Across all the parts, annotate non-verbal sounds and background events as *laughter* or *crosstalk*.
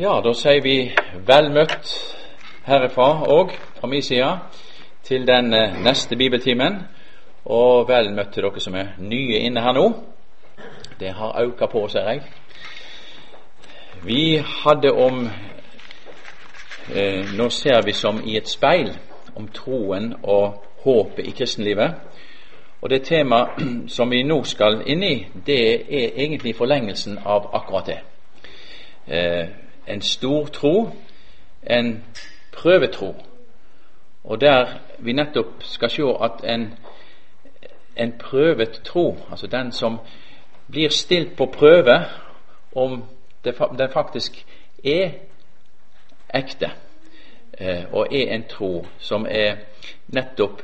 Ja, da sier vi vel møtt herifra òg, fra min side, til den eh, neste bibeltimen. Og vel møtt til dere som er nye inne her nå. Det har økt på, ser jeg. Vi hadde om eh, Nå ser vi som i et speil om troen og håpet i kristenlivet. Og det temaet *clears throat* som vi nå skal inn i, det er egentlig forlengelsen av akkurat det. Eh, en stor tro, en prøvetro. Og der vi nettopp skal se at en, en prøvet tro, altså den som blir stilt på prøve om det, den faktisk er ekte, eh, og er en tro som er nettopp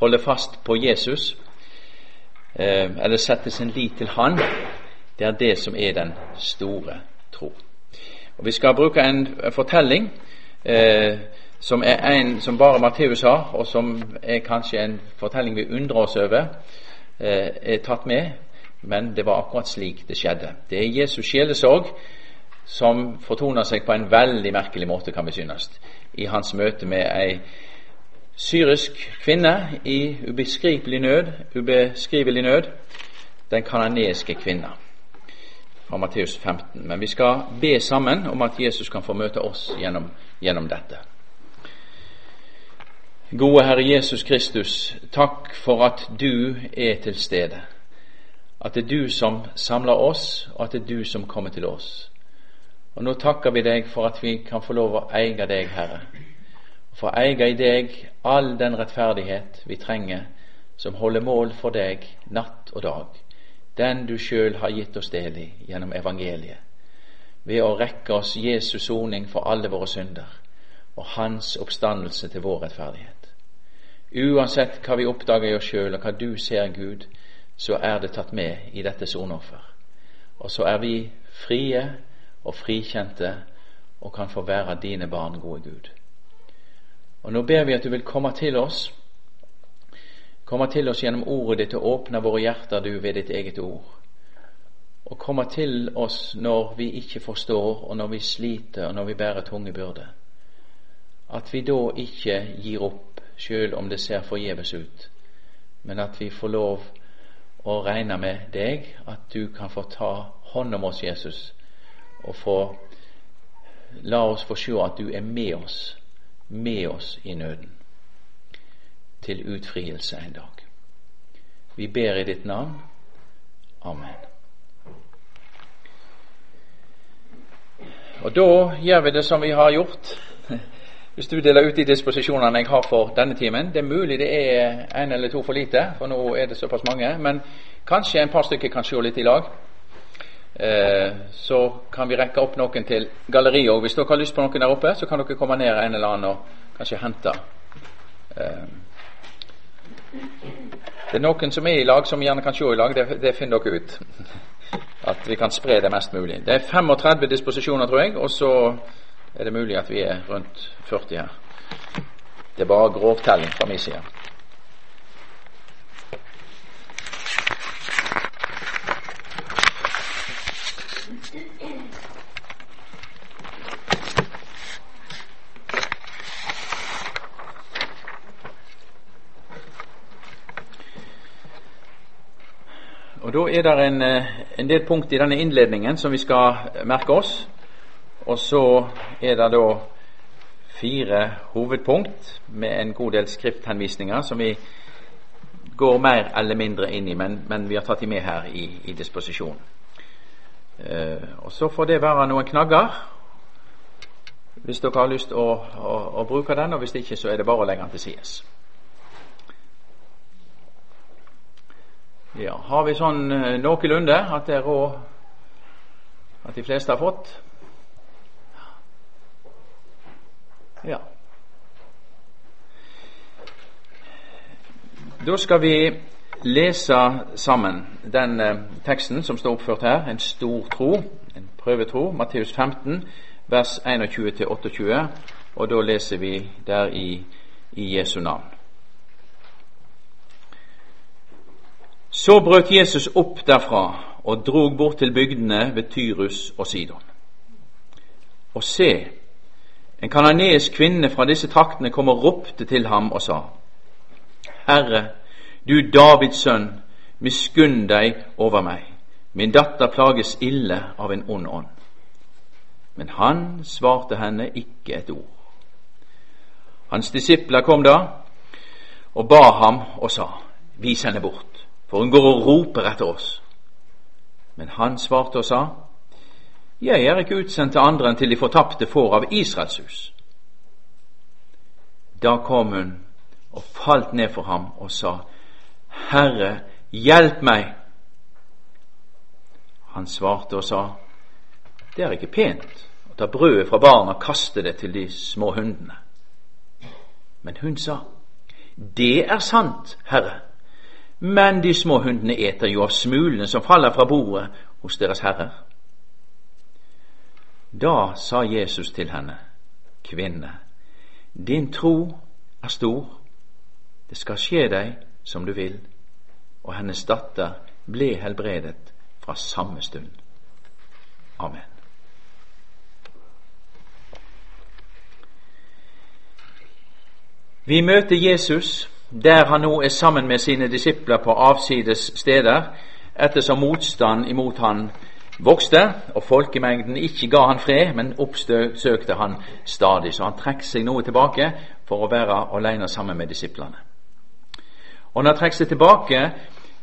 holder fast på Jesus, eh, eller setter sin lit til Han, det er det som er den store tro. Og Vi skal bruke en fortelling eh, som er en som bare Matteus har, og som er kanskje en fortelling vi undrer oss over, eh, er tatt med, men det var akkurat slik det skjedde. Det er Jesus sjelesorg som fortoner seg på en veldig merkelig måte, kan vi synes, i hans møte med ei syrisk kvinne i ubeskrivelig nød, ubeskrivelig nød, den kanadiske kvinna fra Matteus 15. Men vi skal be sammen om at Jesus kan få møte oss gjennom, gjennom dette. Gode Herre Jesus Kristus, takk for at du er til stede. At det er du som samler oss, og at det er du som kommer til oss. Og Nå takker vi deg for at vi kan få lov å eie deg, Herre. Få eie i deg all den rettferdighet vi trenger, som holder mål for deg natt og dag den du sjøl har gitt oss del i gjennom evangeliet, ved å rekke oss Jesus soning for alle våre synder og Hans oppstandelse til vår rettferdighet. Uansett hva vi oppdager i oss sjøl, og hva du ser, Gud, så er det tatt med i dette sonoffer. Og så er vi frie og frikjente og kan få være dine barn, gode Gud. Og Nå ber vi at du vil komme til oss Kommer til oss gjennom ordet ditt og åpner våre hjerter, du, ved ditt eget ord. Og kommer til oss når vi ikke forstår, og når vi sliter, og når vi bærer tunge byrder. At vi da ikke gir opp, sjøl om det ser forgjeves ut, men at vi får lov å regne med deg, at du kan få ta hånd om oss, Jesus, og få la oss få se at du er med oss, med oss i nøden til utfrielse en dag. Vi ber i ditt navn. Amen. Og Da gjør vi det som vi har gjort. *laughs* Hvis du deler ut de disposisjonene jeg har for denne timen Det er mulig det er en eller to for lite, for nå er det såpass mange. Men kanskje en par stykker kan se litt i lag. Eh, så kan vi rekke opp noen til galleriet. Og hvis dere har lyst på noen der oppe, så kan dere komme ned en eller annen og kanskje hente. Eh, det er noen som er i lag, som gjerne kan se i lag. Det, det finner dere ut. At vi kan spre det mest mulig. Det er 35 disposisjoner, tror jeg, og så er det mulig at vi er rundt 40 her. Det er bare grovtelling fra min side. Og Da er det en, eh, en, del punkt i denne innledningen som vi skal merke oss. Og så er det da fire hovedpunkt med en god del skrifthenvisninger som vi går mer eller mindre inn i, men, men vi har tatt de med her i, i disposisjon. Eh, og Så får det være noen knagger hvis dere har lyst å, å, å, bruke den, og hvis ikke så er det bare å legge den til sides. Ja, Har vi sånn eh, noenlunde at det er råd at de fleste har fått? Ja. Da skal vi lese sammen den eh, teksten som står oppført her, en stor tro, en prøvetro, Matteus 15, vers 21-28, og da leser vi der i, i Jesu navn. Så brøt Jesus opp derfra og drog bort til bygdene ved Tyrus og Sidon. og se, en kanadisk kvinne fra disse traktene kom og ropte til ham og sa:" Herre, du Davids sønn, miskunn deg over meg. Min datter plages ille av en ond ånd. Men han svarte henne ikke et ord. Hans disipler kom da og ba ham og sa:" Vis henne bort, for hun går og roper etter oss. Men han svarte og sa:" Jeg er ikke utsendt til andre enn til de fortapte får av Israels hus. Da kom hun og falt ned for ham og sa:" Herre, hjelp meg! Han svarte og sa:" Det er ikke pent å ta brødet fra barna og kaste det til de små hundene. Men hun sa:" Det er sant, Herre, men de små hundene eter jo av smulene som faller fra bordet hos deres herrer. Da sa Jesus til henne, Kvinne, din tro er stor, det skal skje deg som du vil. Og hennes datter ble helbredet fra samme stund. Amen. Vi møter Jesus der han nå er sammen med sine disipler på avsides steder, ettersom motstand imot han vokste, og folkemengden ikke ga han fred, men oppsøkte han stadig. Så han trekker seg noe tilbake for å være alene sammen med disiplene. Og når han trekker seg tilbake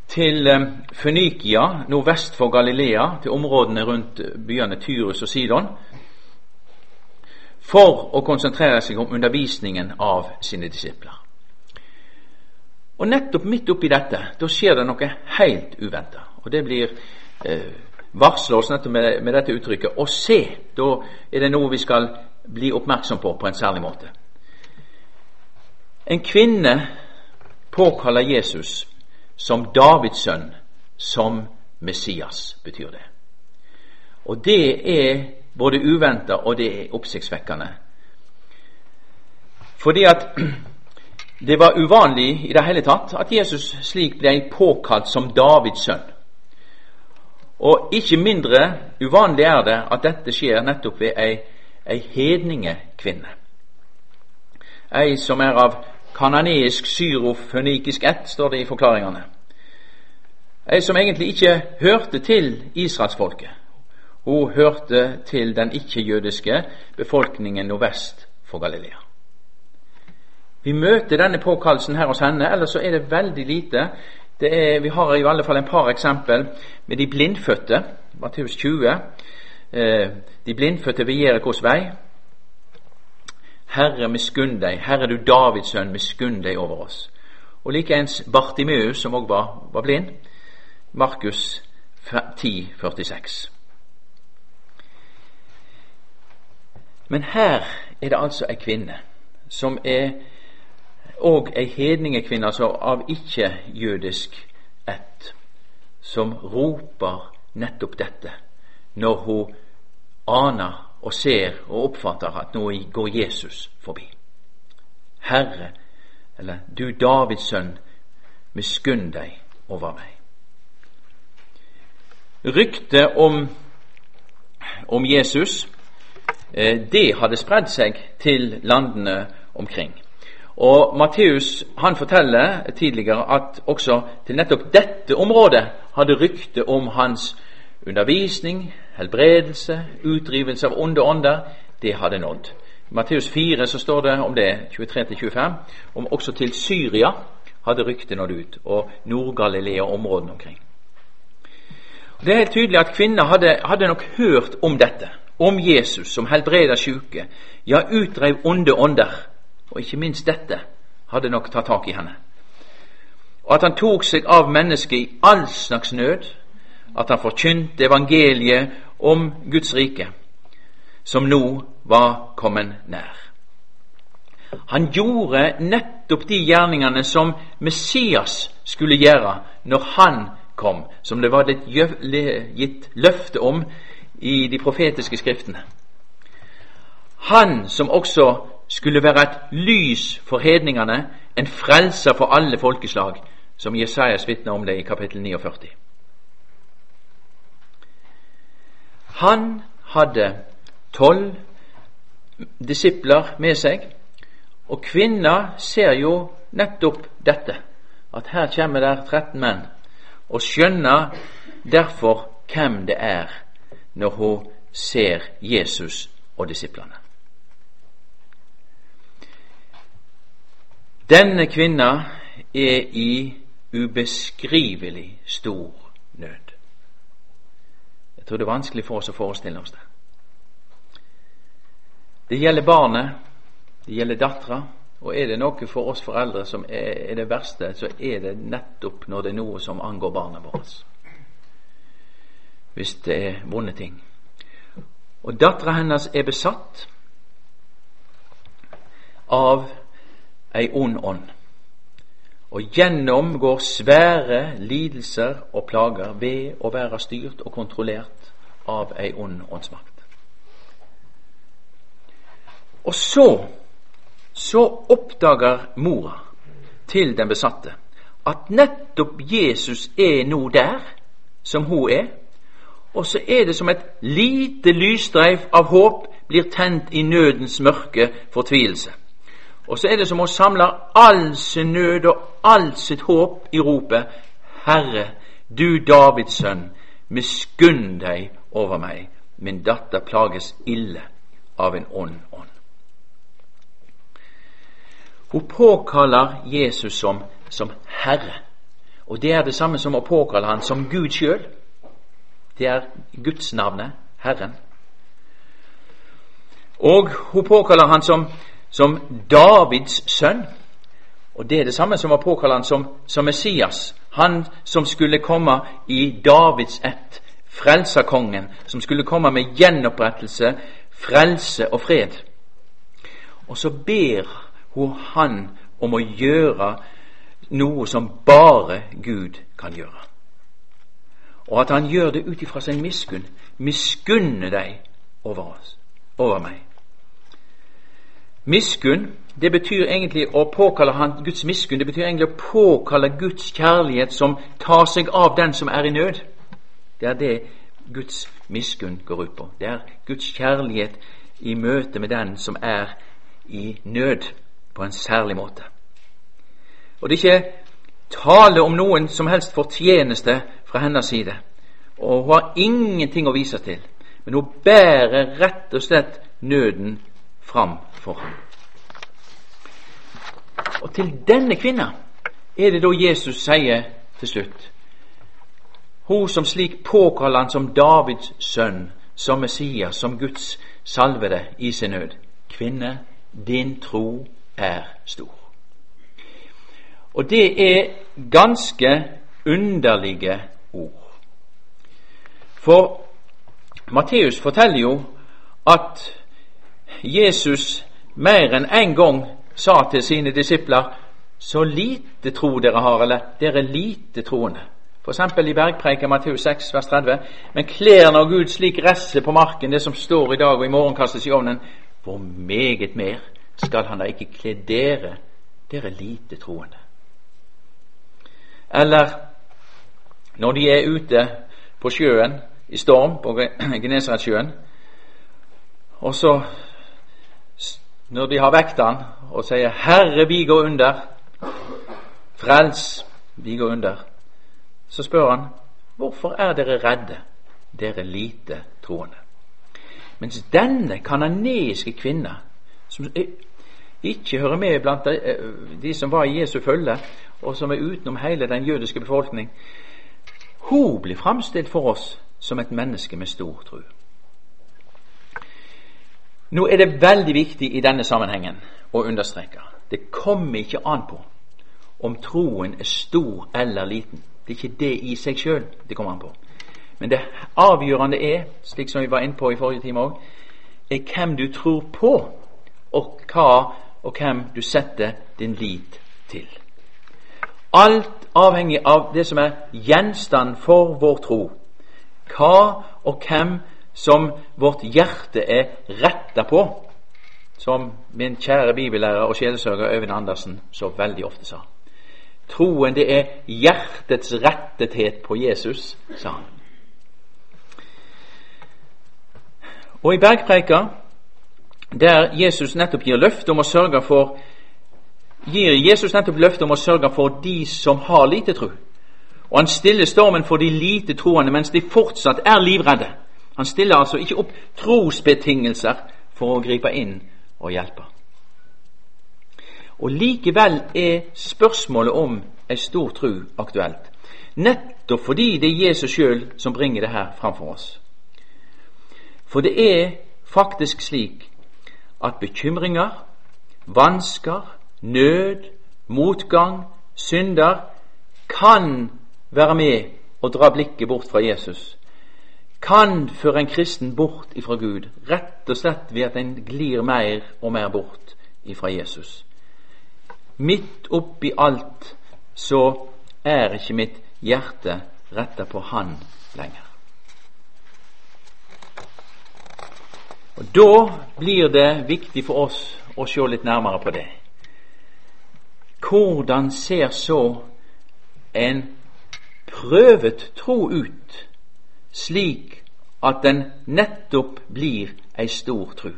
til eh, Fønikia, nordvest for Galilea, til områdene rundt byene Tyrus og Sidon, for å konsentrere seg om undervisningen av sine disipler. Og nettopp midt oppi dette, da skjer det noe helt uventa. Og det blir eh, varsla oss nettopp med, med, dette uttrykket 'å se'. Da er det noe vi skal bli oppmerksom på på en særlig måte. En kvinne påkaller Jesus som Davids sønn, som Messias, betyr det. Og det er både uventa og det er oppsiktsvekkende. Fordi at det var uvanlig i det hele tatt at Jesus slik ble påkalt som Davids sønn. Og ikke mindre uvanlig er det at dette skjer nettopp ved ei, ei hedningekvinne. Ei som er av kananeisk, syrofønikisk ett, står det i forklaringene. Ei som egentlig ikke hørte til israelsfolket. Hun hørte til den ikke-jødiske befolkningen nordvest for Galilea. Vi møter denne påkallelsen her hos henne, ellers så er det veldig lite. Det er, vi har i alle fall en par eksempel med de blindfødte. Matteus 20. Eh, de blindfødte ved Jerikos vei. Herre, miskunn deg. Herre, du Davids sønn, miskunn deg over oss. Og likeens Bartimeus, som òg var, var blind. Markus 10, 46. Men her er det altså ei kvinne som er og ei hedningekvinne, altså av ikke-jødisk ett, som roper nettopp dette når hun aner og ser og oppfatter at nå går Jesus forbi. Herre, eller du Davids sønn, miskunn deg over meg. Ryktet om, om Jesus, eh, det hadde spredd seg til landene omkring. Og Matteus han forteller tidligere at også til nettopp dette området hadde ryktet om hans undervisning, helbredelse, utdrivelse av onde ånder, det hadde nådd. I Matteus 4 så står det om det, 23-25, om også til Syria hadde ryktet nådd ut, og Nord-Galilea og områdene omkring. Det er helt tydelig at kvinner hadde, hadde nok hørt om dette, om Jesus som helbreder syke, ja, utdreiv onde ånder og ikke minst dette hadde nok tatt tak i henne. Og at han tok seg av mennesket i all slags nød, at han forkynte evangeliet om Guds rike, som nå var kommet nær. Han gjorde nettopp de gjerningene som Messias skulle gjøre når han kom, som det var gitt løfte om i de profetiske skriftene. Han som også skulle være et lys for hedningene, en frelser for alle folkeslag, som Jesajas vitner om det i kapittel 49. Han hadde tolv disipler med seg, og kvinna ser jo nettopp dette, at her kommer der 13 menn, og skjønner derfor hvem det er når hun ser Jesus og disiplene. Denne kvinna er i ubeskrivelig stor nød. Jeg tror det er vanskelig for oss å forestille oss det. Det gjelder barnet, det gjelder dattera, og er det noe for oss foreldre som er, det verste, så er det nettopp når det er noe som angår barna våre. Hvis det er vonde ting. Og dattera hennes er besatt av ei ond ånd. Og gjennomgår svære lidelser og plager ved å være styrt og kontrollert av ei ond åndsmakt. Og så så oppdager mora til den besatte at nettopp Jesus er nå der som hun er, og så er det som et lite lysstreif av håp blir tent i nødens mørke fortvilelse. Og så er det som hun samler all sin nød og all sitt håp i ropet Herre, du Davids sønn, miskunn deg over meg, min datter plages ille av en ond ånd. Hun påkaller Jesus som, som Herre. Og det er det samme som å påkalle han som Gud sjøl. Det er Guds navnet, Herren. Og hun påkaller han som, som Davids sønn. Og det er det samme som å påkalle han som, som Messias. Han som skulle komme i Davids ett. Frelserkongen, som skulle komme med gjenopprettelse, frelse og fred. Og så ber hun han om å gjøre noe som bare Gud kan gjøre. Og at han gjør det ut ifra sin miskunn. Miskunne deg over oss, over meg. Miskunn, det betyr egentlig å påkalle han Guds miskunn. Det betyr egentlig å påkalle Guds kjærlighet som tar seg av den som er i nød. Det er det Guds miskunn går ut på. Det er Guds kjærlighet i møte med den som er i nød på en særlig måte. Og det er ikke tale om noen som helst fortjeneste fra hennes side. Og hun har ingenting å vise til, men hun bærer rett og slett nøden fram for ham. Og til denne kvinna er det da Jesus sier til slutt Hun som slik påkaller han som Davids sønn, som Messias, som Guds salvede i sin nød. Kvinne, din tro er stor. Og det er ganske underlige ord. For Matteus forteller jo at Jesus mer enn én en gang sa til sine disipler så lite tro dere har, eller dere er lite troende. Eksempel i Bergpreiken Matteus 6, vers 30. Men kler av Gud slik resset på marken, det som står i dag og i morgen kastes i ovnen, hvor meget mer skal han da ikke kle dere, dere lite troende. Eller når de er ute på sjøen i storm, på Genesaretsjøen, og så når de har vekt han og sier 'Herre, vi går under', 'Frels, vi går under', så spør han 'Hvorfor er dere redde, dere lite troende'? Mens denne kananiske kvinna, som ikke hører med blant de, eh, de, som var i Jesu følge, og som er utenom hele den jødiske befolkning. Hun blir framstilt for oss som et menneske med stor tro. Nå er det veldig viktig i denne sammenhengen å understreke det kommer ikke an på om troen er stor eller liten. Det er ikke det i seg sjøl det kommer an på. Men det avgjørende er, slik som vi var inne på i forrige time òg, er hvem du tror på, og hva og hvem du setter din lit til. Alt avhengig av det som er gjenstand for vår tro. Hva og hvem som vårt hjerte er retta på, som min kjære bibellærer og sjelesørger Øyvind Andersen så veldig ofte sa. Troen, det er hjertets rettethet på Jesus, sa han. Og i Bergpreika der Jesus nettopp gir løfte om å sørge for gir Jesus nettopp løfte om å sørge for de som har lite tro. Og han stiller stormen for de lite troende mens de fortsatt er livredde. Han stiller altså ikke opp trosbetingelser for å gripe inn og hjelpe. Og Likevel er spørsmålet om ei stor tru aktuelt. Nettopp fordi det er Jesus sjøl som bringer det her framfor oss. For det er faktisk slik at bekymringer, vansker, nød, motgang, synder kan være med og dra blikket bort fra Jesus. Kan føre en kristen bort ifra Gud, rett og slett ved at en glir mer og mer bort ifra Jesus. Midt oppi alt så er ikke mitt hjerte retta på Han lenger. Og Da blir det viktig for oss å se litt nærmere på det. Hvordan ser så en prøvet tro ut, slik at den nettopp blir ei stor tru?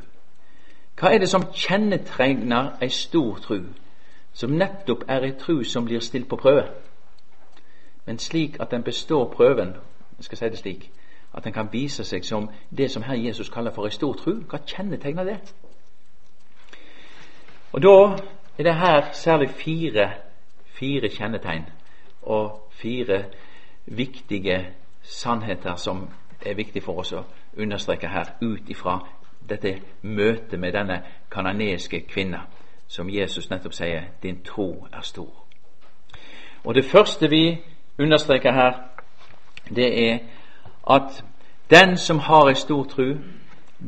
Hva er det som kjennetegner ei stor tru, som nettopp er ei tru som blir stilt på prøve? Men slik at den består prøven, jeg skal si det slik, at den kan vise seg som det som her Jesus kaller for ei stor tru. Hva kjennetegner det? Og Da er det her særlig fire, fire kjennetegn og fire viktige sannheter som er viktig for oss å understreke her, ut ifra dette møtet med denne kananeske kvinna, som Jesus nettopp sier 'din tro er stor'. Og Det første vi understreker her, det er at den som har ei stor tru,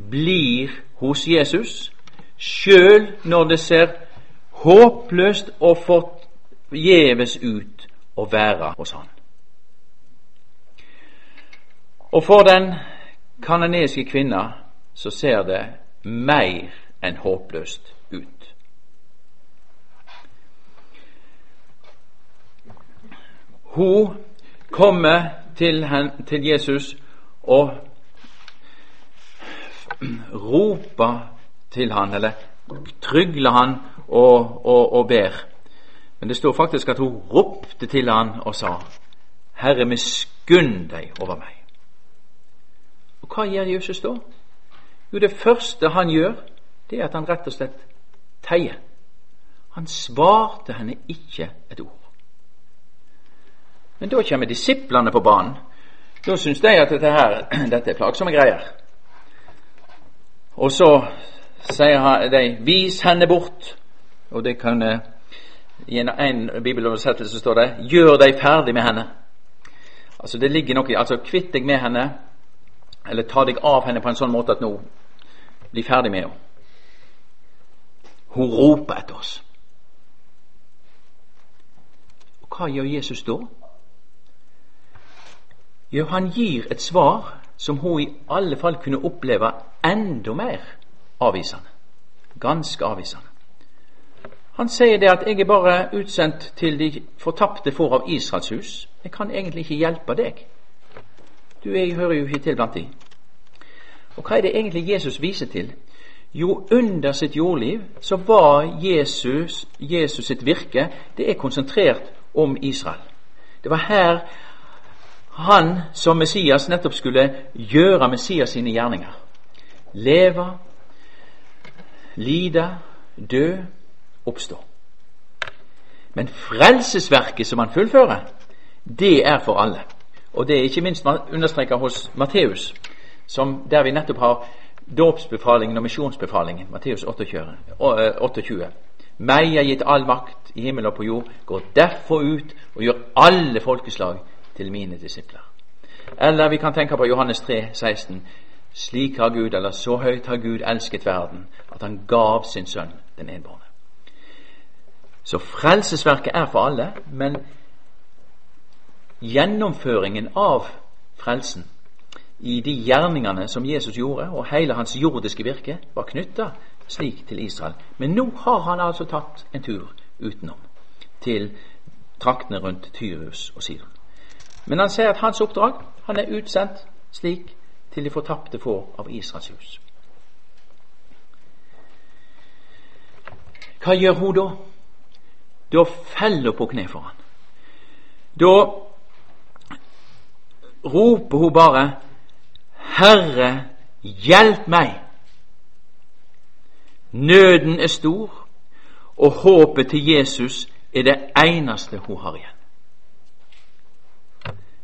blir hos Jesus, sjøl når det ser håpløst og forgjeves ut å være hos Han. Og for den kanadiske kvinna så ser det mer enn håpløst ut. Hun kommer til, til Jesus og roper til han, eller trygler han og, og, og ber. Men det står faktisk at hun ropte til han og sa, Herre, miskunn deg over meg. Hva gjør Jesus da? Jo, det første han gjør, det er at han rett og slett teier. Han svarte henne ikke et ord. Men da kommer disiplene på banen. Da syns de at dette, her, *clears throat* dette er plagsomme greier. Og så sier de 'vis henne bort'. Og det kan eh, I en, bibeloversettelse står det 'gjør deg ferdig med henne'. Altså det ligger noe altså Kvitt deg med henne, eller ta deg av henne på en sånn måte at nå blir ferdig med henne. Hun roper etter oss. Og hva gjør Jesus da? Jo, han gir et svar som hun i alle fall kunne oppleve enda mer avvisende. Ganske avvisende. Han sier det at 'jeg er bare utsendt til de fortapte får av Israels hus'. 'Jeg kan egentlig ikke hjelpe deg'. Du, jeg hører jo ikke til blant de. Og hva er det egentlig Jesus viser til? Jo, under sitt jordliv så var Jesus, Jesus sitt virke det er konsentrert om Israel. Det var her han som Messias nettopp skulle gjøre Messias sine gjerninger. Leve, lide, dø, oppstå. Men frelsesverket som han fullfører, det er for alle. Og det er ikke minst understreket hos Matteus, der vi nettopp har dåpsbefalingen og misjonsbefalingen. Matteus 28. 28. Meg er gitt all makt i himmel og på jord. Gå derfor ut og gjør alle folkeslag til mine disipler. Eller vi kan tenke på Johannes 3, 16. Slik har Gud, eller så høyt har Gud elsket verden, at han gav sin sønn den enbårne. Så frelsesverket er for alle, men gjennomføringen av frelsen i de gjerningene som Jesus gjorde, og hele hans jordiske virke, var knytta slik til Israel. Men nå har han altså tatt en tur utenom, til traktene rundt Tyrus og Sidon. Men han sier at hans oppdrag han er utsendt slik til de fortapte får av Israels hus. hva gjør hun da? Da feller hun på kne for han. Da roper hun bare 'Herre, hjelp meg'. Nøden er stor, og håpet til Jesus er det eneste hun har igjen.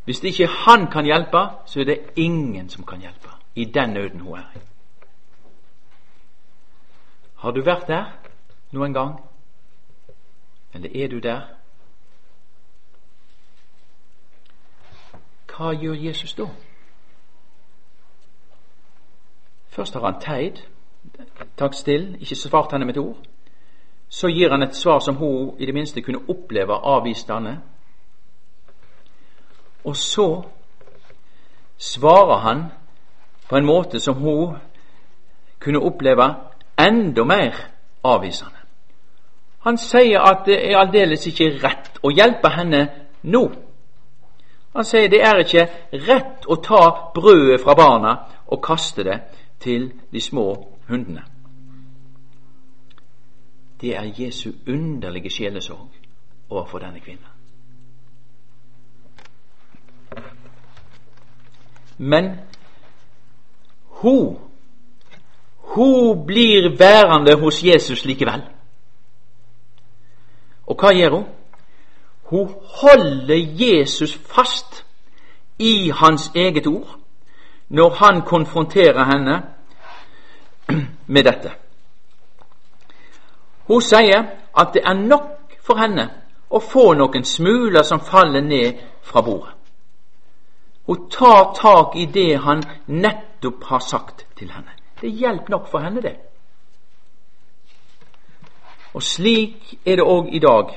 Hvis ikke han kan hjelpe, så er det ingen som kan hjelpe i den nøden hun er i. Har du vært der noen gang? Eller er du der? Hva gjør Jesus da? Først har han teid, tatt stille, ikke svart henne med et ord. Så gir han et svar som hun i det minste kunne oppleve avvisende. Og så svarer han på en måte som hun kunne oppleve enda mer avvisende. Han sier at det er aldeles ikke rett å hjelpe henne nå. Han sier det er ikke rett å ta brødet fra barna og kaste det til de små hundene. Det er Jesu underlige sjelesorg overfor denne kvinnen. Men hun hun blir værende hos Jesus likevel. Og hva gjør hun? Hun holder Jesus fast i hans eget ord når han konfronterer henne med dette. Hun sier at det er nok for henne å få noen smuler som faller ned fra bordet. Hun tar tak i det han nettopp har sagt til henne. Det hjelper nok for henne, det. Og slik er det òg i dag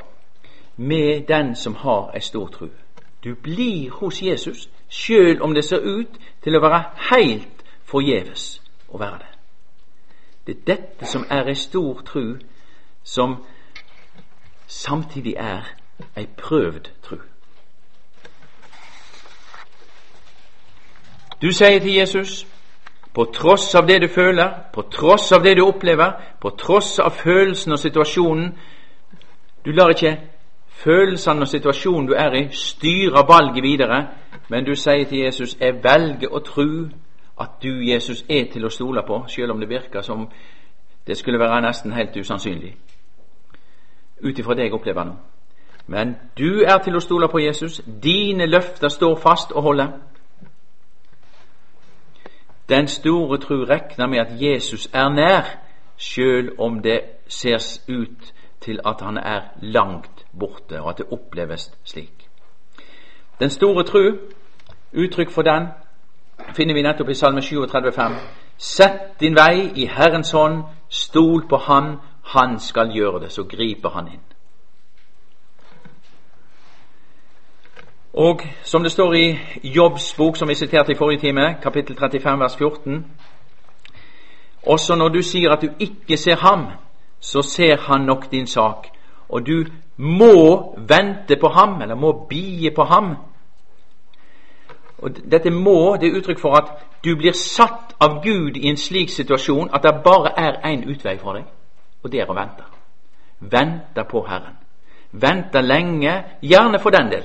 med den som har ei stor tru. Du blir hos Jesus sjøl om det ser ut til å være heilt forgjeves å være det. Det er dette som er ei stor tru, som samtidig er ei prøvd tru. Du sier til Jesus på tross av det du føler, på tross av det du opplever, på tross av følelsen og situasjonen Du lar ikke følelsene og situasjonen du er i, styre valget videre, men du sier til Jesus 'Jeg velger å tro at du, Jesus, er til å stole på', selv om det virker som det skulle være nesten helt usannsynlig ut ifra det jeg opplever nå. Men du er til å stole på Jesus. Dine løfter står fast og holder. Den store tru regner med at Jesus er nær, sjøl om det ser ut til at han er langt borte, og at det oppleves slik. Den store tru, uttrykk for den, finner vi nettopp i Salme 37,5. Sett din vei i Herrens hånd, stol på Han, Han skal gjøre det, så griper Han inn. Og som det står i Jobbs bok, som vi siterte i forrige time, kapittel 35, vers 14 Også når du sier at du ikke ser ham, så ser han nok din sak, og du må vente på ham, eller må bie på ham. Og Dette 'må' det er uttrykk for at du blir satt av Gud i en slik situasjon at det bare er én utvei for deg, og det er å vente. Vente på Herren. Vente lenge, gjerne for den del.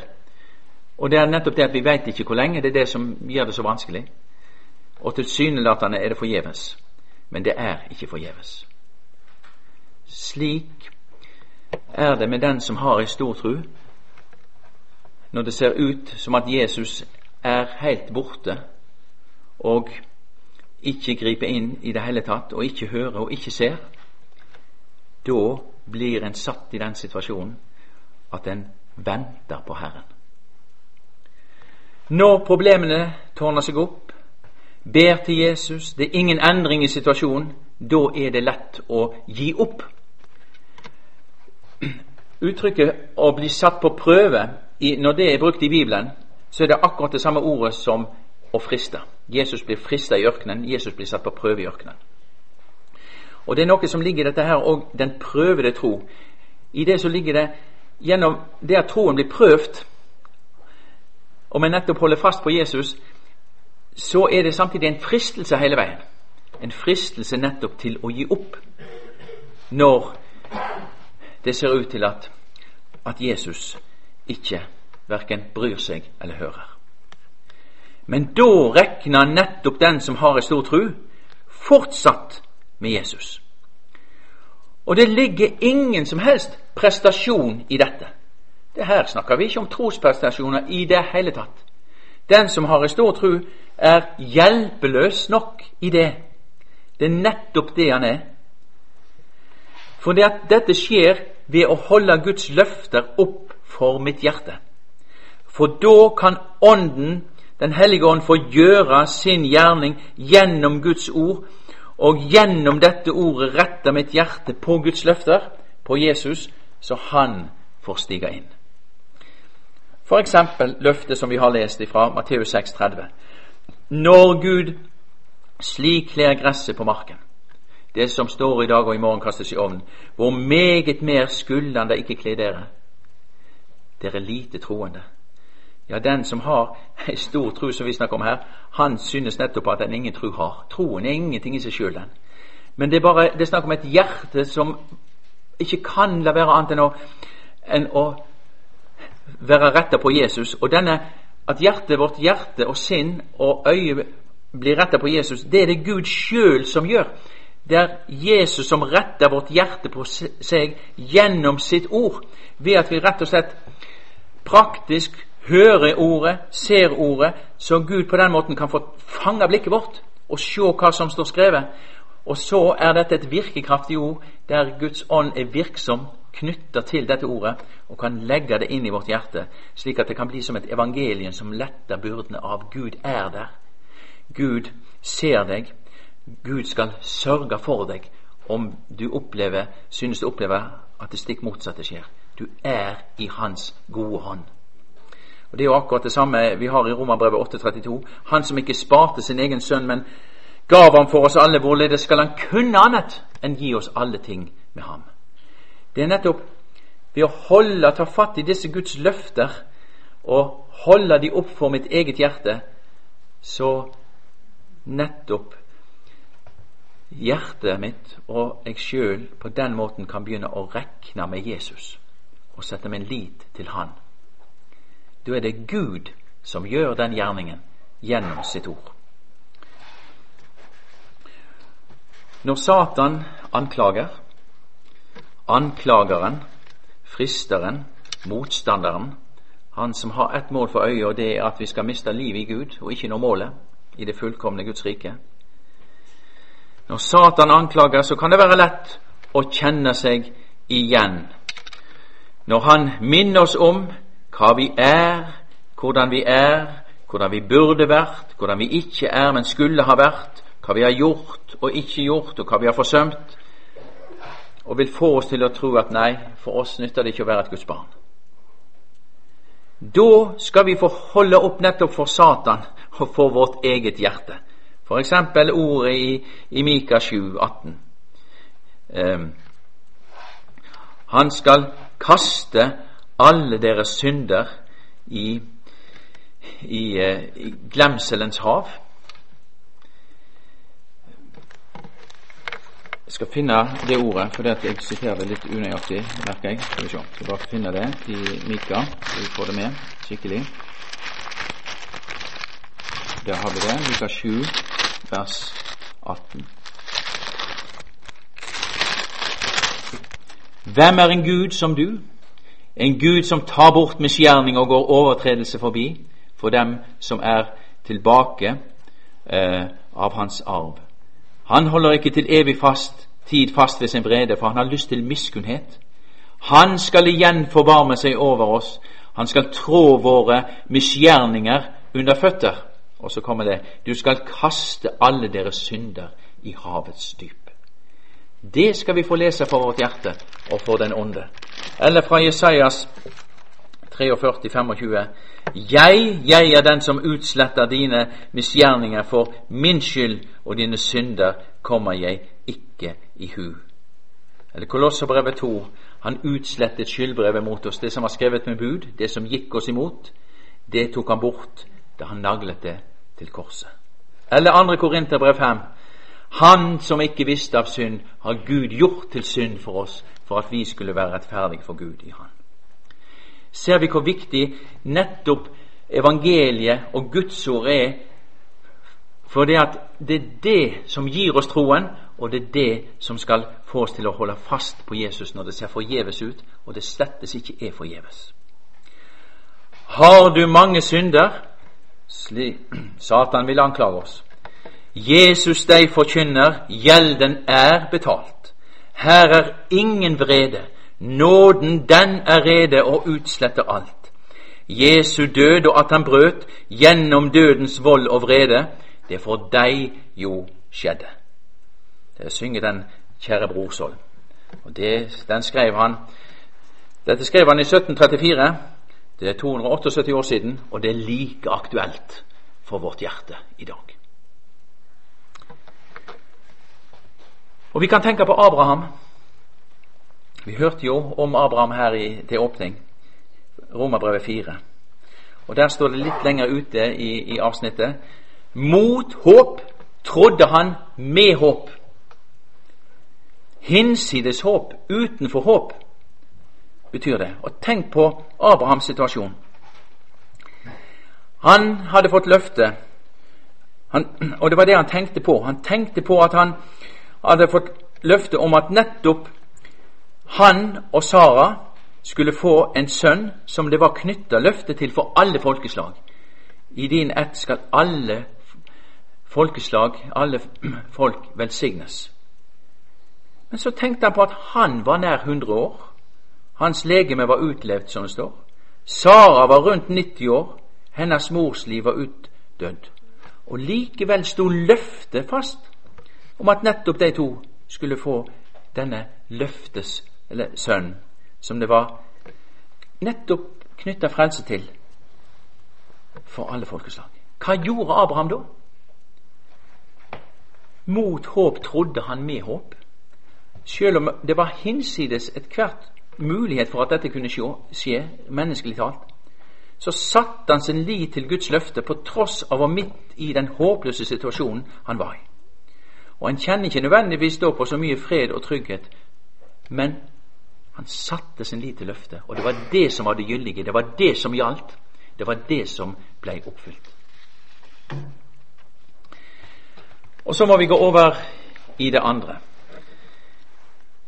Og det er nettopp det at vi veit ikke hvor lenge. Det er det som gjør det så vanskelig. Og tilsynelatende er det forgjeves. Men det er ikke forgjeves. Slik er det med den som har ei stor tru. Når det ser ut som at Jesus er helt borte og ikke griper inn i det hele tatt, og ikke hører og ikke ser, da blir en satt i den situasjonen at en venter på Herren. Når problemene tårner seg opp, ber til Jesus, det er ingen endring i situasjonen, da er det lett å gi opp. Uttrykket 'å bli satt på prøve', når det er brukt i Bibelen, så er det akkurat det samme ordet som å friste. Jesus blir frista i ørkenen, Jesus blir satt på prøve i ørkenen. Og Det er noe som ligger i dette her, og den prøvede tro. I det så ligger det gjennom det at troen blir prøvd, og vi nettopp holder fast på Jesus, så er det samtidig en fristelse hele veien. En fristelse nettopp til å gi opp når det ser ut til at, at Jesus ikke verken bryr seg eller hører. Men da rekner nettopp den som har ei stor tru, fortsatt med Jesus. Og det ligger ingen som helst prestasjon i dette. Det Her snakker vi ikke om trosprestasjoner i det hele tatt. Den som har ei stor tru, er hjelpeløs nok i det. Det er nettopp det han er. For det at dette skjer ved å holde Guds løfter opp for mitt hjerte. For da kan Ånden, Den hellige ånd, få gjøre sin gjerning gjennom Guds ord, og gjennom dette ordet rette mitt hjerte på Guds løfter, på Jesus, så han får stige inn. For eksempel løftet som vi har lest fra Matteus 6,30. Når Gud slik kler gresset på marken, det som står i dag og i morgen kastes i ovnen, hvor meget mer skulle han da ikke kle dere? Dere lite troende. Ja, den som har *laughs* ei stor tro, som vi snakker om her, han synes nettopp at den ingen tro har. Troen er ingenting i seg sjøl, den. Men det er bare det er snakk om et hjerte som ikke kan la være annet enn å, enn å være retta på Jesus. Og denne at hjertet vårt hjerte og sinn og øye blir retta på Jesus, det er det Gud sjøl som gjør. Det er Jesus som retter vårt hjerte på seg gjennom sitt ord, ved at vi rett og slett praktisk hører ordet, ser ordet, så Gud på den måten kan få fange blikket vårt og se hva som står skrevet. Og så er dette et virkekraftig ord der Guds ånd er virksom knytta til dette ordet og kan legge det inn i vårt hjerte, slik at det kan bli som et evangelium som letter byrdene av Gud er der. Gud ser deg. Gud skal sørge for deg om du opplever, synes du opplever at det stikk motsatte skjer. Du er i Hans gode hånd. Og Det er jo akkurat det samme vi har i Romerbrevet 8,32. Han som ikke sparte sin egen sønn, men gav ham for oss alle, hvorledes skal han kunne annet enn gi oss alle ting med ham? Det er nettopp ved å holde, ta fatt i disse Guds løfter og holde de opp for mitt eget hjerte, så nettopp hjertet mitt og jeg sjøl på den måten kan begynne å rekne med Jesus og sette min lit til Han. Da er det Gud som gjør den gjerningen gjennom sitt ord. Når Satan anklager, Anklageren, fristeren, motstanderen, han som har ett mål for øyet, og det er at vi skal miste livet i Gud og ikke nå målet i det fullkomne Guds rike. Når Satan anklager, så kan det være lett å kjenne seg igjen. Når han minner oss om hva vi er, hvordan vi er, hvordan vi burde vært, hvordan vi ikke er, men skulle ha vært, hva vi har gjort og ikke gjort, og hva vi har forsømt, og vil få oss til å tro at nei, for oss nytter det ikke å være et Guds barn. Da skal vi få holde opp nettopp for Satan og for vårt eget hjerte. For eksempel ordet i, i Mika 7, 18. Um, han skal kaste alle deres synder i, i, uh, i glemselens hav. Jeg skal finne det ordet, for jeg siterer det litt unøyaktig, merker jeg. Skal vi se. Skal bare finne det i Mika, så vi får det med skikkelig. Der har vi det. Mika 7, vers 18. Hvem er en Gud som du? En Gud som tar bort misgjerning og går overtredelse forbi for dem som er tilbake eh, av hans arv. Han holder ikke til evig fast tid fast ved sin brede, for han har lyst til miskunnhet. Han skal igjen forbarme seg over oss. Han skal trå våre misgjerninger under føtter. Og så kommer det Du skal kaste alle deres synder i havets dyp. Det skal vi få lese for vårt hjerte og for den onde. Eller fra Jesajas 43, 25. Jeg, jeg er den som utsletter dine misgjerninger, for min skyld og dine synder kommer jeg ikke i hu. Eller Kolosserbrevet 2. Han utslettet skyldbrevet mot oss. Det som var skrevet med bud, det som gikk oss imot, det tok han bort da han naglet det til korset. Eller 2. Korinterbrev 5. Han som ikke visste av synd, har Gud gjort til synd for oss, for at vi skulle være rettferdige for Gud i Han. Ser vi hvor viktig nettopp evangeliet og Guds ord er for det, at det er det som gir oss troen, og det er det som skal få oss til å holde fast på Jesus når det ser forgjeves ut, og det slettes ikke er forgjeves. Har du mange synder? Satan vil anklage oss. Jesus deg forkynner, gjelden er betalt. Her er ingen vrede. Nåden, den er rede og utsletter alt. Jesu død og at han brøt gjennom dødens vold og vrede, det for deg jo skjedde. Det synger den kjære Brorsholm. Og det, den skrev han Dette skrev han i 1734. Det er 278 år siden, og det er like aktuelt for vårt hjerte i dag. Og vi kan tenke på Abraham. Vi hørte jo om Abraham her i, til åpning, Romerbrevet 4. Og Der står det litt lenger ute i, i avsnittet mot håp trodde han med håp. Hinsides håp, utenfor håp, betyr det. Og tenk på Abrahams situasjon. Han hadde fått løfte, og det var det han tenkte på. Han tenkte på at han hadde fått løfte om at nettopp han og Sara skulle få en sønn som det var knytta løfte til for alle folkeslag. I din ett skal alle folkeslag, alle folk, velsignes. Men så tenkte han på at han var nær 100 år. Hans legeme var utlevd, som det står. Sara var rundt 90 år. Hennes mors liv var utdødd. Og likevel sto løftet fast om at nettopp de to skulle få denne løftes eller sønn, som det var nettopp knytta frelse til for alle folkeslag. Hva gjorde Abraham da? Mot håp trodde han med håp. Selv om det var hinsides ethvert mulighet for at dette kunne skje, menneskelig talt, så satte han sin lit til Guds løfte på tross av å midt i den håpløse situasjonen han var i. Og han kjenner ikke nødvendigvis da på så mye fred og trygghet, men han satte sin lit til løftet, og det var det som var det gyldige, det var det som gjaldt, det var det som ble oppfylt. Og så må vi gå over i det andre.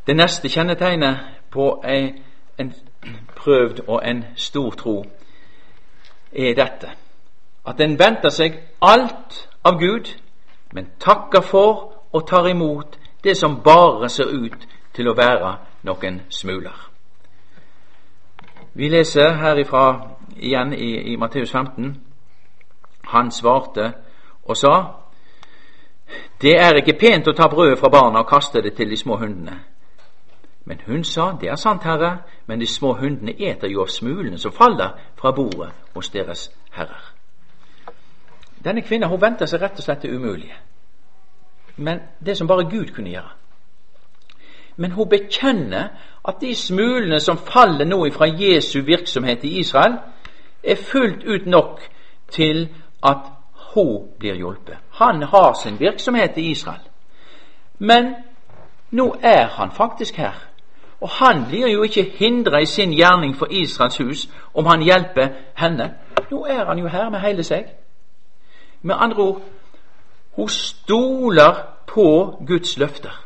Det neste kjennetegnet på en, en prøvd og en stor tro er dette at en venter seg alt av Gud, men takker for og tar imot det som bare ser ut til å være noen smuler. Vi leser herifra igjen i, i Matteus 15. Han svarte og sa:" Det er ikke pent å ta brødet fra barna og kaste det til de små hundene. Men hun sa, Det er sant, Herre, men de små hundene eter jo av smulene som faller fra bordet hos deres herrer. Denne kvinnen hun venter seg rett og slett det umulige. Men det som bare Gud kunne gjøre. Men hun bekjenner at de smulene som faller nå ifra Jesu virksomhet i Israel, er fullt ut nok til at hun blir hjulpet. Han har sin virksomhet i Israel. Men nå er han faktisk her. Og han blir jo ikke hindra i sin gjerning for Israels hus om han hjelper henne. Nå er han jo her med hele seg. Med andre ord hun stoler på Guds løfter.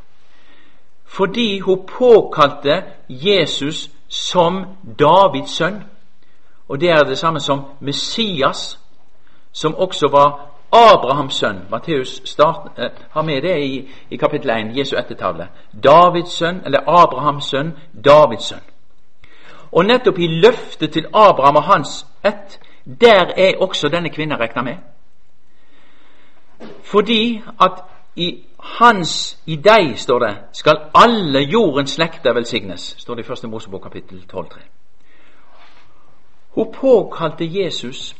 Fordi hun påkalte Jesus som Davids sønn. Og det er det samme som Messias, som også var Abrahams sønn. Matteus start, eh, har med det i, i kapittel 1, Jesu ettertavle. Davids sønn, eller Abrahams sønn, Davids sønn. Og nettopp i løftet til Abraham og hans ett, der er også denne kvinnen regna med. Fordi at i hans, i deg, står det, skal alle jordens slekter velsignes, står det i første Mosebok kapittel 12,3. Hun påkalte Jesus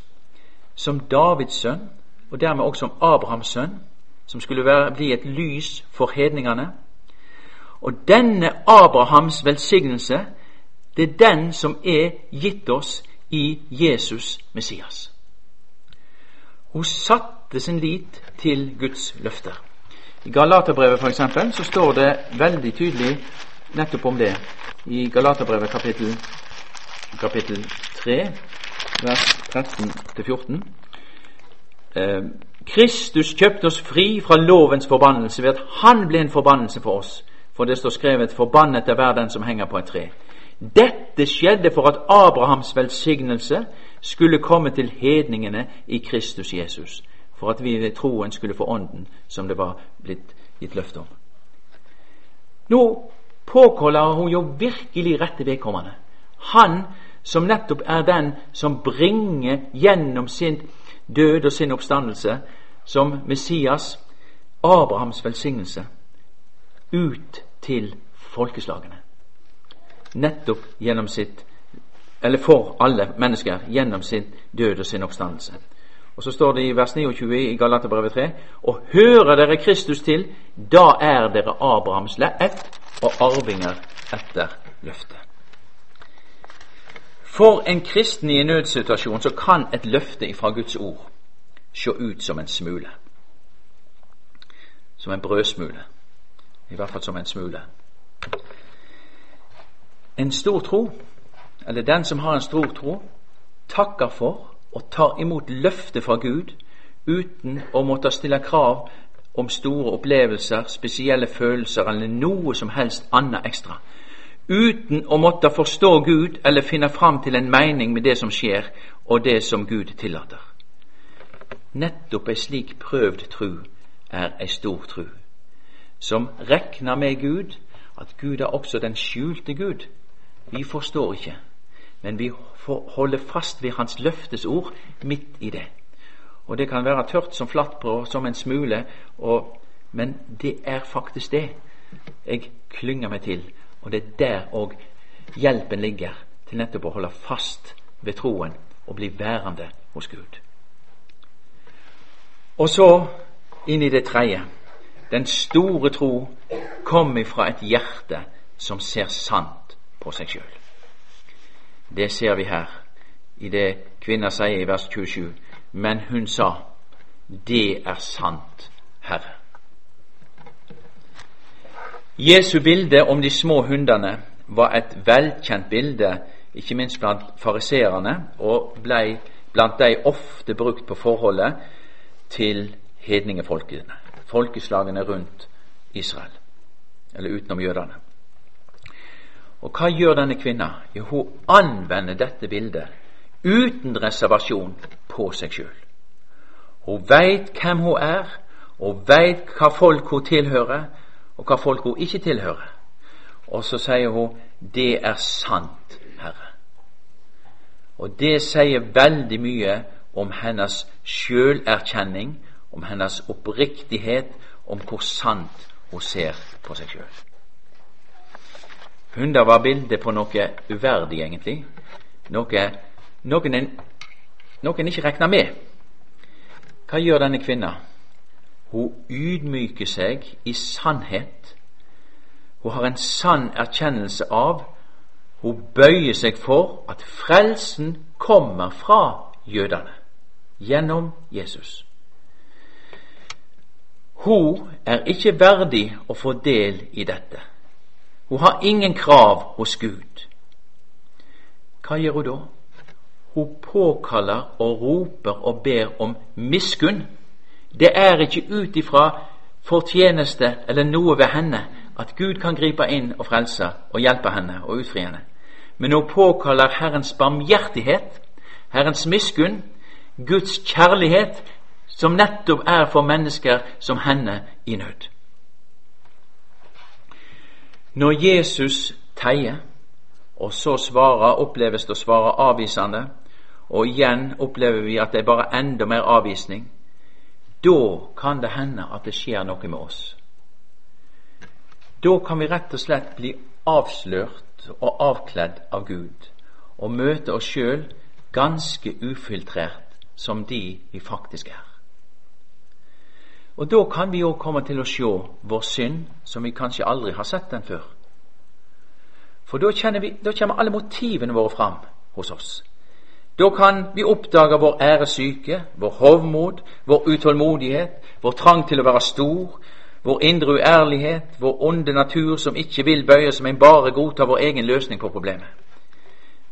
som Davids sønn, og dermed også om Abrahams sønn, som skulle være, bli et lys for hedningene. Og denne Abrahams velsignelse, det er den som er gitt oss i Jesus Messias. Hun satte sin lit til Guds løfter. I Galaterbrevet for eksempel, så står det veldig tydelig nettopp om det i Galaterbrevet kapittel, kapittel 3, vers 13-14. Eh, Kristus kjøpte oss fri fra lovens forbannelse ved at Han ble en forbannelse for oss. For det står skrevet 'Forbannet er hver den som henger på et tre'. Dette skjedde for at Abrahams velsignelse skulle komme til hedningene i Kristus Jesus, for at vi ved troen skulle få Ånden, som det var blitt gitt løfte om. Nå påkaller hun jo virkelig rette vedkommende. Han som nettopp er den som bringer gjennom sin død og sin oppstandelse som Messias, Abrahams velsignelse, ut til folkeslagene. Nettopp gjennom sitt eller for alle mennesker gjennom sin død og sin oppstandelse. Og Så står det i vers 29 i Galaterbrevet 3.: Og hører dere Kristus til, da er dere Abrahams ett og arvinger etter løftet. For en kristen i en nødsituasjon så kan et løfte fra Guds ord se ut som en smule. Som en brødsmule. I hvert fall som en smule. En stor tro, eller den som har en stor tro, takker for og tar imot løftet fra Gud uten å måtte stille krav om store opplevelser, spesielle følelser eller noe som helst annet ekstra. Uten å måtte forstå Gud eller finne fram til en mening med det som skjer, og det som Gud tillater. Nettopp ei slik prøvd tru er ei stor tru, som rekner med Gud, at Gud er også den skjulte Gud. Vi forstår ikke, men vi holder fast ved Hans løftes ord midt i det. Og det kan være tørt som flatbrød, som en smule, og, men det er faktisk det jeg klynger meg til. Og det er der òg hjelpen ligger, til nettopp å holde fast ved troen og bli værende hos Gud. Og så inn i det tredje. Den store tro kom ifra et hjerte som ser sant på seg sjøl. Det ser vi her i det kvinna sier i vers 27. Men hun sa, Det er sant, Herre. Jesu bilde om de små hundene var et velkjent bilde, ikke minst blant fariseerne, og blei blant de ofte brukt på forholdet til hedningefolkene, folkeslagene rundt Israel, eller utenom jødene. Og hva gjør denne kvinna? Jo, hun anvender dette bildet uten reservasjon på seg sjøl. Hun veit hvem hun er, og veit hva folk hun tilhører, og hva folk hun ikke tilhører. Og så sier hun 'Det er sant, Herre'. Og det sier veldig mye om hennes sjølerkjenning, om hennes oppriktighet, om hvor sant hun ser på seg sjøl. Hunder var bildet på noe uverdig, egentlig. Noe noen en, noen ikke regner med. Hva gjør denne kvinna? Hun ydmyker seg i sannhet. Hun har en sann erkjennelse av Hun bøyer seg for at frelsen kommer fra jødene gjennom Jesus. Hun er ikke verdig å få del i dette. Hun har ingen krav hos Gud. Hva gjør hun da? Hun påkaller og roper og ber om miskunn. Det er ikke ut ifra fortjeneste eller noe ved henne at Gud kan gripe inn og frelse og hjelpe henne og utfri henne. Men hun påkaller Herrens barmhjertighet, Herrens miskunn, Guds kjærlighet, som nettopp er for mennesker som henne i nød. Når Jesus teier, og så svarer, oppleves det å svare avvisende, og igjen opplever vi at det er bare enda mer avvisning, da kan det hende at det skjer noe med oss. Da kan vi rett og slett bli avslørt og avkledd av Gud og møte oss sjøl ganske ufiltrert som de vi faktisk er. Og da kan vi òg komme til å sjå vår synd som vi kanskje aldri har sett den før. For da, vi, kommer alle motivene våre fram hos oss. Da kan vi oppdage vår æresyke, vår hovmod, vår utålmodighet, vår trang til å være stor, vår indre uærlighet, vår onde natur som ikke vil bøye som en bare godta vår egen løsning på problemet.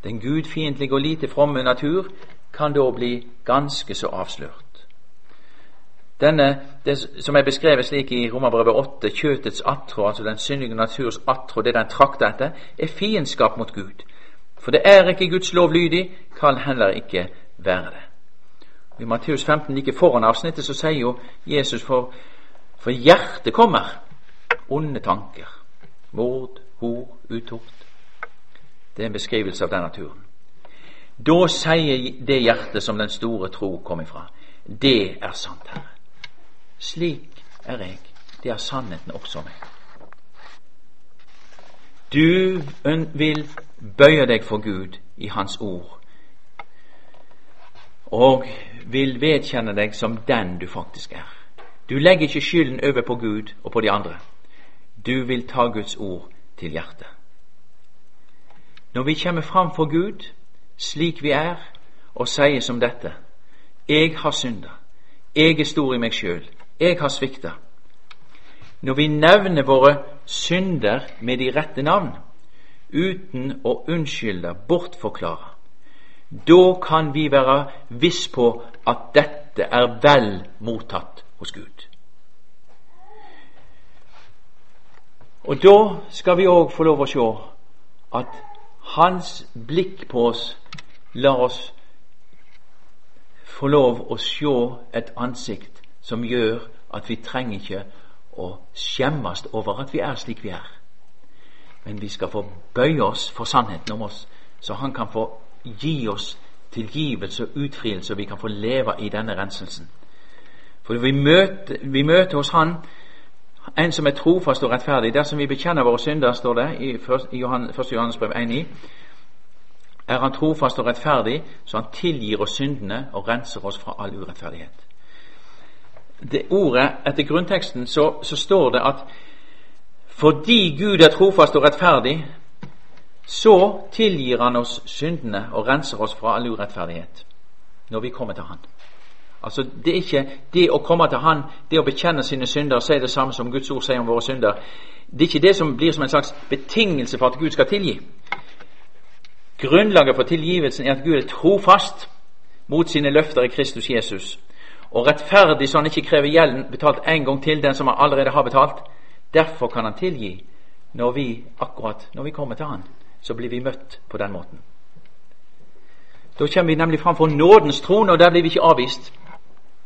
Den gudfiendtlige og lite fromme natur kan da bli ganske så avslørt. Denne, det som er beskrevet slik i Romerbrevet 8, kjøtets attrå, altså den syndige naturs attrå, det den trakter etter, er fiendskap mot Gud. For det er ikke Guds lov lydig, kan heller ikke være det. I Matteus 15, like foran avsnittet, så sier jo Jesus for, for hjertet kommer onde tanker, mord, hor, utort. Det er en beskrivelse av den naturen. Da sier det hjertet som den store tro kom ifra, det er sant, Herre. Slik er jeg. Det er sannheten også meg. Du vil bøye deg for Gud i Hans ord, og vil vedkjenne deg som den du faktisk er. Du legger ikke skylden over på Gud og på de andre. Du vil ta Guds ord til hjertet. Når vi kommer fram for Gud slik vi er, og sier som dette Jeg har synda. Jeg er stor i meg sjøl. Jeg har svikta. Når vi nevner våre synder med de rette navn, uten å unnskylde, bortforklare, da kan vi være viss på at dette er vel mottatt hos Gud. Og da skal vi òg få lov å se at hans blikk på oss lar oss få lov å se et ansikt som gjør at vi trenger ikke å skjemmes over at vi er slik vi er. Men vi skal få bøye oss for sannheten om oss, så Han kan få gi oss tilgivelse og utfrielse, og vi kan få leve i denne renselsen. For vi møter, vi møter hos Han en som er trofast og rettferdig. Dersom vi bekjenner våre synder, står det i 1. Johannes brev 1.9, er Han trofast og rettferdig, så Han tilgir oss syndene og renser oss fra all urettferdighet det ordet etter grunnteksten så, så står det at fordi Gud er trofast og rettferdig, så tilgir Han oss syndene og renser oss fra all urettferdighet når vi kommer til Han. Altså Det er ikke det å komme til Han, det å bekjenne sine synder og si det samme som Guds ord sier om våre synder. Det er ikke det som blir som en slags betingelse for at Gud skal tilgi. Grunnlaget for tilgivelsen er at Gud er trofast mot sine løfter i Kristus Jesus og rettferdig så han ikke krever gjelden betalt en gang til den som han allerede har betalt. Derfor kan han tilgi når vi akkurat når vi kommer til han, så blir vi møtt på den måten. Da kommer vi nemlig framfor nådens trone, og der blir vi ikke avvist.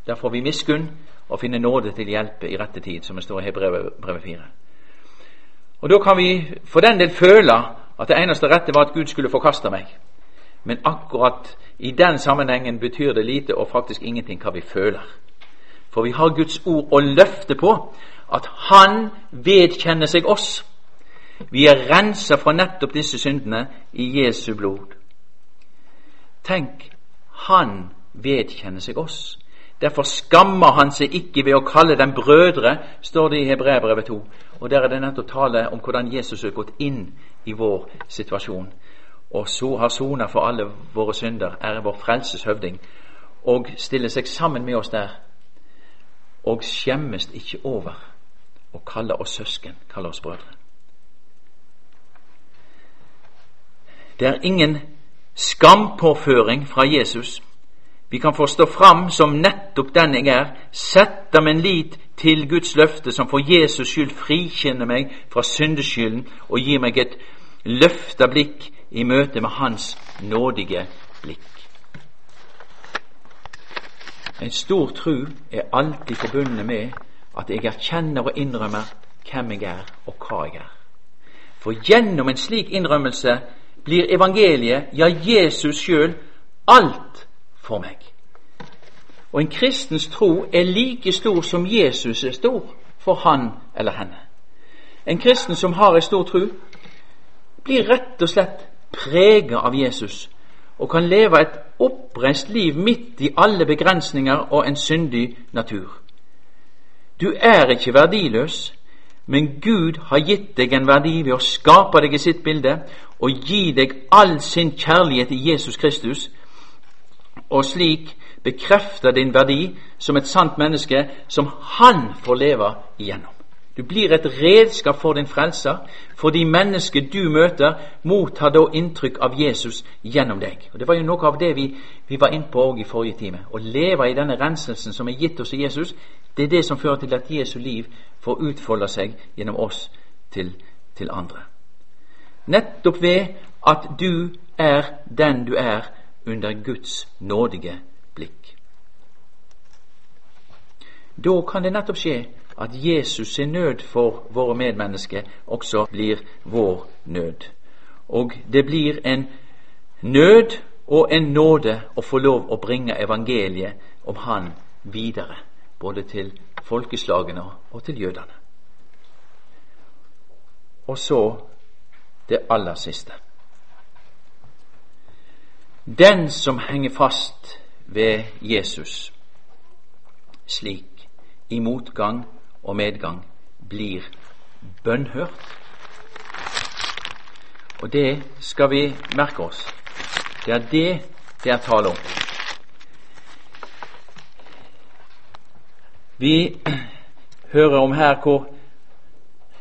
Der får vi miskunn og finne nåde til hjelpe i rette tid, som det står i Hebrevet 4. Og Da kan vi for den del føle at det eneste rette var at Gud skulle forkaste meg. Men akkurat i den sammenhengen betyr det lite og faktisk ingenting hva vi føler. For vi har Guds ord å løfte på at Han vedkjenner seg oss. Vi er rensa fra nettopp disse syndene i Jesu blod. Tenk, Han vedkjenner seg oss. Derfor skammer han seg ikke ved å kalle dem brødre, står det i Hebreabrevet 2. Og Der er det nettopp tale om hvordan Jesus har gått inn i vår situasjon og så har sona for alle våre synder, er vår frelses høvding, og stiller seg sammen med oss der, og skjemmes ikke over og kalle oss søsken, kalle oss brødre. Det er ingen skampåføring fra Jesus. Vi kan få stå fram som nettopp den jeg er, sette min lit til Guds løfte, som for Jesus skyld frikjenner meg fra syndeskylden og gir meg et løfta blikk i møte med Hans nådige blikk. En stor tru er alltid forbundet med at jeg erkjenner og innrømmer hvem jeg er og hva jeg er. For gjennom en slik innrømmelse blir evangeliet, ja, Jesus sjøl, alt for meg. Og en kristens tro er like stor som Jesus er stor for han eller henne. En kristen som har en stor tro, blir rett og slett prega av Jesus og kan leve et oppreist liv midt i alle begrensninger og en syndig natur. Du er ikke verdiløs, men Gud har gitt deg en verdi ved å skape deg i sitt bilde og gi deg all sin kjærlighet i Jesus Kristus, og slik bekrefte din verdi som et sant menneske som Han får leve igjennom. Du blir et redskap for din frelser, fordi mennesket du møter, mottar da inntrykk av Jesus gjennom deg. Og Det var jo noe av det vi, vi var inne på også i forrige time. Å leve i denne renselsen som er gitt oss i Jesus, det er det som fører til at Jesu liv får utfolde seg gjennom oss til, til andre. Nettopp ved at du er den du er under Guds nådige blikk. Da kan det nettopp skje at Jesus sin nød for våre medmennesker også blir vår nød. Og det blir en nød og en nåde å få lov å bringe evangeliet om Han videre, både til folkeslagene og til jødene. Og så det aller siste. Den som henger fast ved Jesus slik i motgang og medgang, blir bønnhørt. Og det skal vi merke oss. Det er det det er tale om. Vi *clears throat* hører om her hvor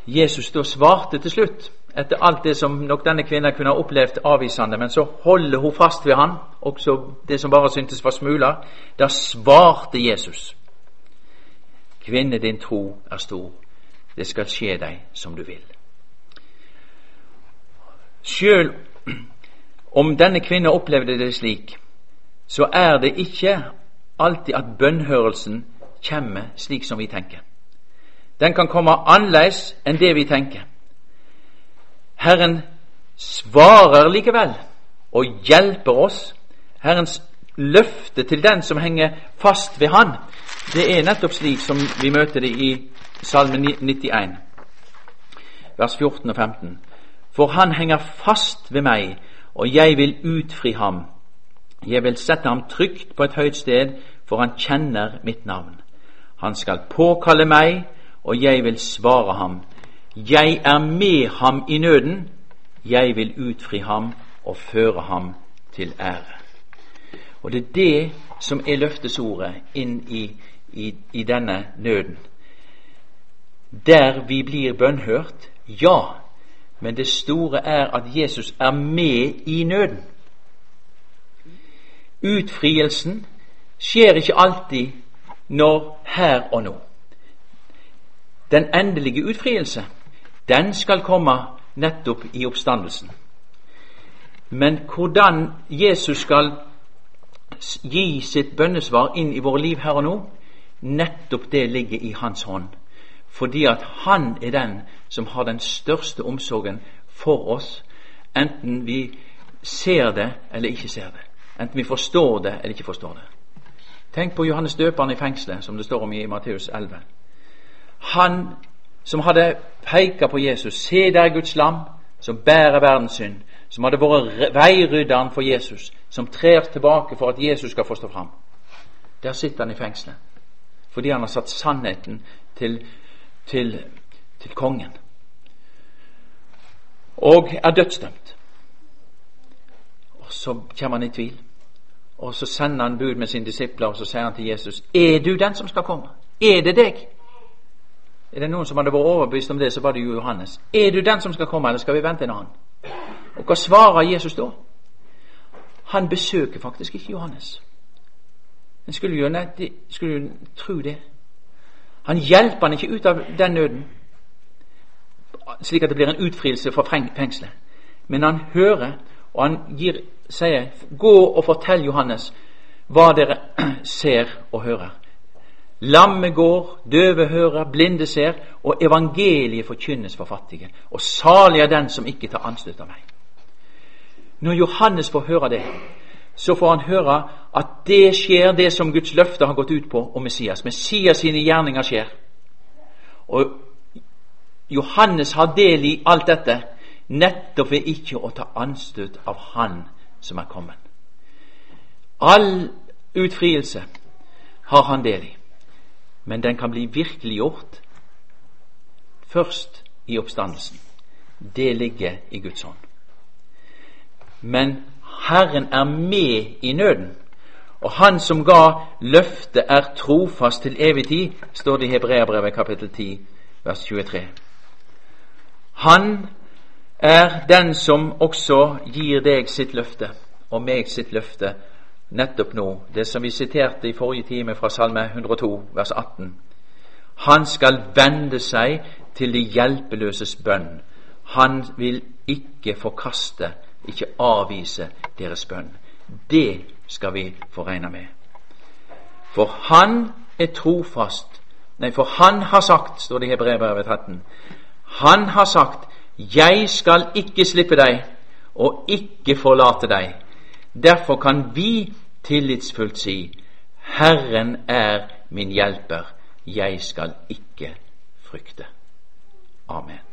Jesus da svarte til slutt etter alt det som nok denne kvinnen kunne ha opplevd avvisende, men så holder hun fast ved han, også det som bare syntes var smuler. Da svarte Jesus. Kvinne, din tro er stor. Det skal skje deg som du vil. Sjøl om denne kvinne opplevde det slik, så er det ikke alltid at bønnhørelsen kommer slik som vi tenker. Den kan komme annerledes enn det vi tenker. Herren svarer likevel og hjelper oss. Herrens løfte til den som henger fast ved Han, det er nettopp slik som vi møter det i Salme 91, vers 14 og 15. For Han henger fast ved meg, og jeg vil utfri ham. Jeg vil sette ham trygt på et høyt sted, for han kjenner mitt navn. Han skal påkalle meg, og jeg vil svare ham. Jeg er med ham i nøden, jeg vil utfri ham og føre ham til ære. Og det er det som er løftesordet inn i, i, i denne nøden. Der vi blir bønnhørt, ja, men det store er at Jesus er med i nøden. Utfrielsen skjer ikke alltid når her og nå. Den endelige utfrielse den skal komme nettopp i oppstandelsen. Men hvordan Jesus skal gi sitt bønnesvar inn i våre liv her og nå, nettopp det ligger i Hans hånd. Fordi at Han er den som har den største omsorgen for oss, enten vi ser det eller ikke ser det. Enten vi forstår det eller ikke forstår det. Tenk på Johannes døperen i fengselet, som det står om i Matteus 11. Han som hadde peka på Jesus. Se der Guds lam som bærer verdens synd. Som hadde vært veirydderen for Jesus. Som trer tilbake for at Jesus skal få stå fram. Der sitter han i fengselet. Fordi han har satt sannheten til, til, til kongen. Og er dødsdømt. Og så kommer han i tvil. Og så sender han bud med sine disipler, og så sier han til Jesus Er du den som skal komme? Er det deg? Er det noen som hadde vært overbevist om det, så var det jo Johannes. Er du den som skal komme, eller skal vi vente en annen? Og hva svarer Jesus da? Han besøker faktisk ikke Johannes. En skulle jo, nei, skulle jo tro det. Han hjelper han ikke ut av den nøden, slik at det blir en utfrielse fra fengselet. Men han hører, og han gir, sier, 'Gå og fortell Johannes hva dere *clears throat* ser og hører'. Lamme går, døve hører, blinde ser, og evangeliet forkynnes for fattige. Og salig er den som ikke tar anstøt av meg. Når Johannes får høre det, så får han høre at det skjer, det som Guds løfte har gått ut på om Messias. Messias sine gjerninger skjer. Og Johannes har del i alt dette nettopp ved ikke å ta anstøt av Han som er kommet. All utfrielse har han del i men den kan bli virkeliggjort først i oppstandelsen. Det ligger i Guds hånd. Men Herren er med i nøden, og Han som ga løftet, er trofast til evig tid, står det i Hebreabrevet kapittel 10, vers 23. Han er den som også gir deg sitt løfte, og meg sitt løfte, nettopp nå. Det som vi siterte i forrige time fra Salme 102, vers 18. Han skal vende seg til de hjelpeløses bønn. Han vil ikke forkaste, ikke avvise deres bønn. Det skal vi få regne med. For han er trofast. Nei, for han har sagt, står det i Hebrevet 13, han har sagt, jeg skal ikke slippe deg og ikke forlate deg. Derfor kan vi tillitsfullt si, Herren er min hjelper, jeg skal ikke frykte. Amen.